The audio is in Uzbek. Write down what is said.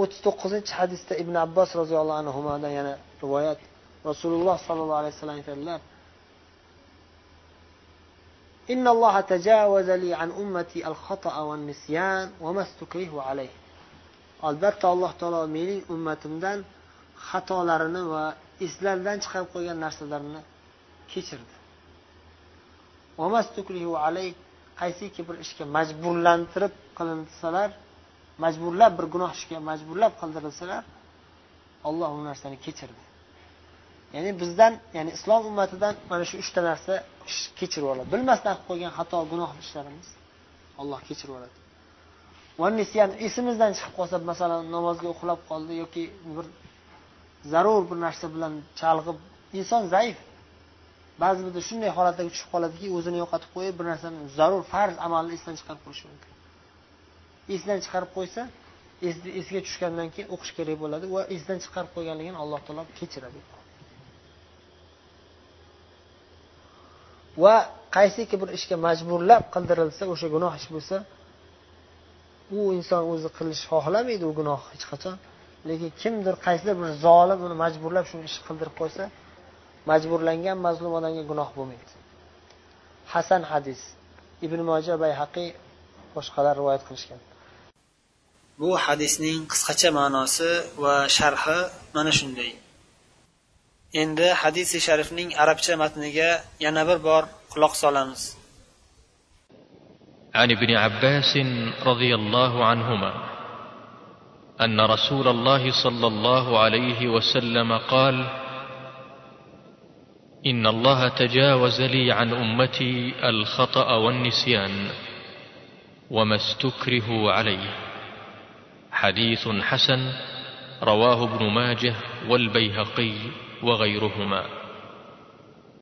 o'ttiz to'qqizinchi hadisda ibn abbos roziyallohu anhudan yana rivoyat rasululloh sollallohu alayhi vasallam aytadilar إن الله تجاوز لي عن أمتي الخطأ والنسيان وما استكره عليه albatta alloh taolo mening ummatimdan xatolarini va eslaridan chiqarib qo'ygan narsalarini kechirdi qaysiki bir ishga majburlantirib qilinsalar majburlab bir gunoh ishga majburlab qildirilsalar olloh u narsani kechirdi. Ya'ni bizdan ya'ni islom ummatidan mana shu uchta narsa kechirib yuboradi bilmasdan qilib qo'ygan xato gunoh ishlarimiz olloh kechirib yuboradi esimizdan chiqib qolsa masalan namozga uxlab qoldi yoki bir zarur bir narsa bilan chalg'ib inson zaif. Ba'zi birda shunday holatlarga tushib qoladiki o'zini yo'qotib qo'yib bir narsani zarur farz amalni esdan chiqarib qo'yishi mumkin. Esdan chiqarib qo'ysa esiga tushgandan keyin o'qish kerak bo'ladi va esdan chiqarib qo'yganligini alloh taolo kechiradi. Va qaysiki bir ishga majburlab qildirilsa o'sha gunoh ish bo'lsa u inson o'zi qilish xohlamaydi u gunoh hech qachon. Lekin kimdir qaysidir bir zolim uni majburlab shu ishni qildirib qo'ysa majburlangan mazlum odamga gunoh bo'lmaydi. Hasan hadis. Ibn moja bayhaqiy boshqalar rivoyat qilishgan. Bu hadisning qisqacha ma'nosi va sharhi mana shunday endi hadisi sharifning arabcha matniga yana bir bor quloq solamiz عن ابن عباس رضي الله عنهما ان رسول الله صلى الله عليه وسلم قال ان الله تجاوز لي عن امتي الخطا والنسيان وما استكرهوا عليه حديث حسن رواه ابن ماجه والبيهقي وغيرهما.